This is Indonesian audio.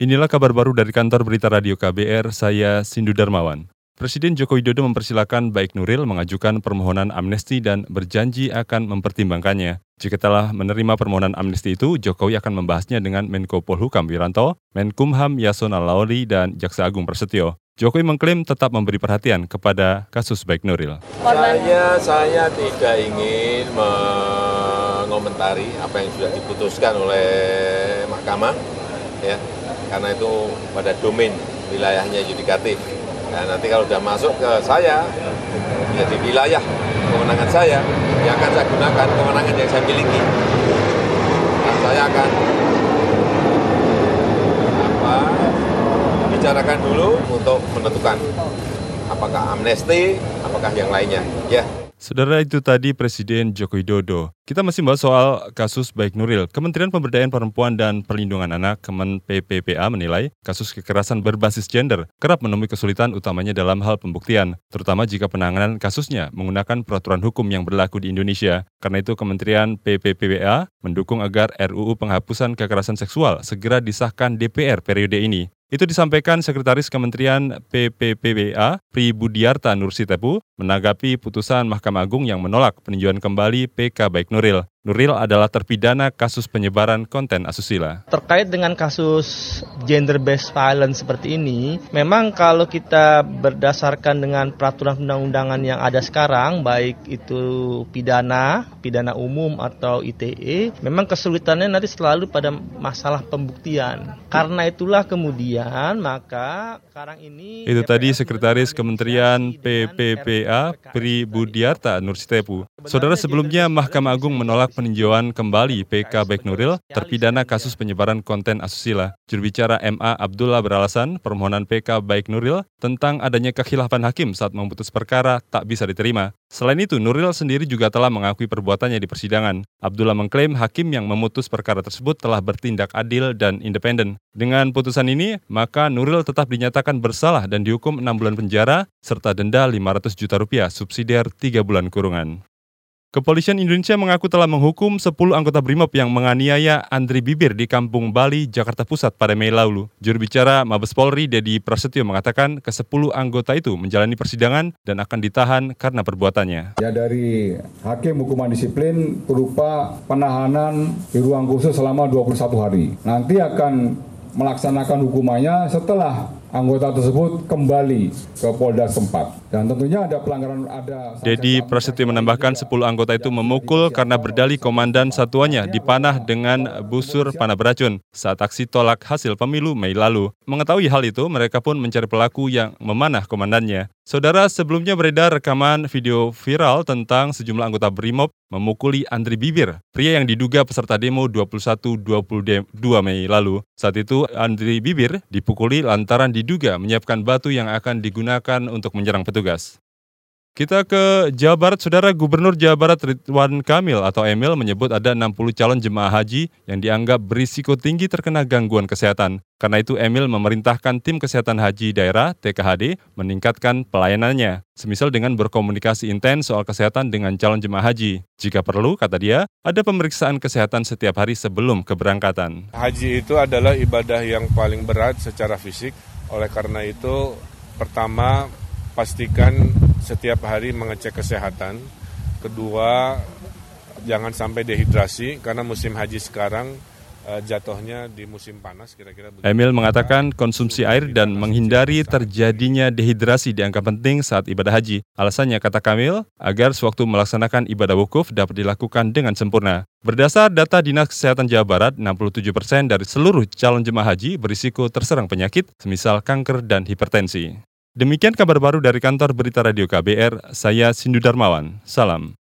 Inilah kabar baru dari kantor berita radio KBR, saya Sindu Darmawan. Presiden Joko Widodo mempersilahkan Baik Nuril mengajukan permohonan amnesti dan berjanji akan mempertimbangkannya. Jika telah menerima permohonan amnesti itu, Jokowi akan membahasnya dengan Menko Polhukam Wiranto, Menkumham Yasona Lauli, dan Jaksa Agung Prasetyo. Jokowi mengklaim tetap memberi perhatian kepada kasus Baik Nuril. Saya, saya tidak ingin mengomentari apa yang sudah diputuskan oleh mahkamah, ya karena itu pada domain wilayahnya yudikatif. Nah, nanti kalau sudah masuk ke saya, menjadi wilayah kewenangan saya, yang akan saya gunakan kewenangan yang saya miliki. Dan saya akan apa, bicarakan dulu untuk menentukan apakah amnesti, apakah yang lainnya. Ya. Saudara itu tadi Presiden Joko Widodo. Kita masih bahas soal kasus Baik Nuril. Kementerian Pemberdayaan Perempuan dan Perlindungan Anak Kemen PPPA menilai kasus kekerasan berbasis gender kerap menemui kesulitan utamanya dalam hal pembuktian, terutama jika penanganan kasusnya menggunakan peraturan hukum yang berlaku di Indonesia. Karena itu Kementerian PPPA mendukung agar RUU penghapusan kekerasan seksual segera disahkan DPR periode ini. Itu disampaikan Sekretaris Kementerian PPPBA Pri Budiarta Nursitepu menanggapi putusan Mahkamah Agung yang menolak peninjauan kembali PK Baik Nuril. Nuril adalah terpidana kasus penyebaran konten asusila. Terkait dengan kasus gender based violence seperti ini, memang kalau kita berdasarkan dengan peraturan undang-undangan yang ada sekarang, baik itu pidana, pidana umum atau ITE, memang kesulitannya nanti selalu pada masalah pembuktian. Karena itulah kemudian maka sekarang ini Itu tadi Sekretaris Kementerian PPPA Pri Budiarta Nursitepu. Saudara sebelumnya Mahkamah Agung menolak peninjauan kembali PK Baik Nuril terpidana kasus penyebaran konten asusila. Juru bicara MA Abdullah beralasan permohonan PK Baik Nuril tentang adanya kekhilafan hakim saat memutus perkara tak bisa diterima. Selain itu, Nuril sendiri juga telah mengakui perbuatannya di persidangan. Abdullah mengklaim hakim yang memutus perkara tersebut telah bertindak adil dan independen. Dengan putusan ini, maka Nuril tetap dinyatakan bersalah dan dihukum 6 bulan penjara serta denda 500 juta rupiah subsidiar 3 bulan kurungan. Kepolisian Indonesia mengaku telah menghukum 10 anggota BRIMOB yang menganiaya Andri Bibir di Kampung Bali, Jakarta Pusat pada Mei lalu. Juru bicara Mabes Polri, Dedi Prasetyo mengatakan ke-10 anggota itu menjalani persidangan dan akan ditahan karena perbuatannya. Ya dari hakim hukuman disiplin berupa penahanan di ruang khusus selama 21 hari. Nanti akan melaksanakan hukumannya setelah anggota tersebut kembali ke Polda setempat. Dan tentunya ada pelanggaran ada Dedi Prasetyo menambahkan 10 anggota itu memukul karena berdali komandan satuannya dipanah dengan busur panah beracun saat aksi tolak hasil pemilu Mei lalu. Mengetahui hal itu, mereka pun mencari pelaku yang memanah komandannya. Saudara, sebelumnya beredar rekaman video viral tentang sejumlah anggota BRIMOB memukuli Andri Bibir, pria yang diduga peserta demo 21-22 Mei lalu. Saat itu, Andri Bibir dipukuli lantaran diduga menyiapkan batu yang akan digunakan untuk menyerang petugas. Kita ke Jawa Barat, Saudara Gubernur Jawa Barat Ridwan Kamil atau Emil menyebut ada 60 calon jemaah haji yang dianggap berisiko tinggi terkena gangguan kesehatan. Karena itu Emil memerintahkan tim kesehatan haji daerah TKHD meningkatkan pelayanannya, semisal dengan berkomunikasi intens soal kesehatan dengan calon jemaah haji. Jika perlu, kata dia, ada pemeriksaan kesehatan setiap hari sebelum keberangkatan. Haji itu adalah ibadah yang paling berat secara fisik, oleh karena itu pertama pastikan setiap hari mengecek kesehatan. Kedua, jangan sampai dehidrasi karena musim haji sekarang jatuhnya di musim panas kira-kira Emil mengatakan konsumsi air dan menghindari terjadinya dehidrasi dianggap penting saat ibadah haji. Alasannya kata Kamil agar sewaktu melaksanakan ibadah wukuf dapat dilakukan dengan sempurna. Berdasar data Dinas Kesehatan Jawa Barat, 67% persen dari seluruh calon jemaah haji berisiko terserang penyakit semisal kanker dan hipertensi. Demikian kabar baru dari kantor Berita Radio KBR, saya Sindu Darmawan. Salam.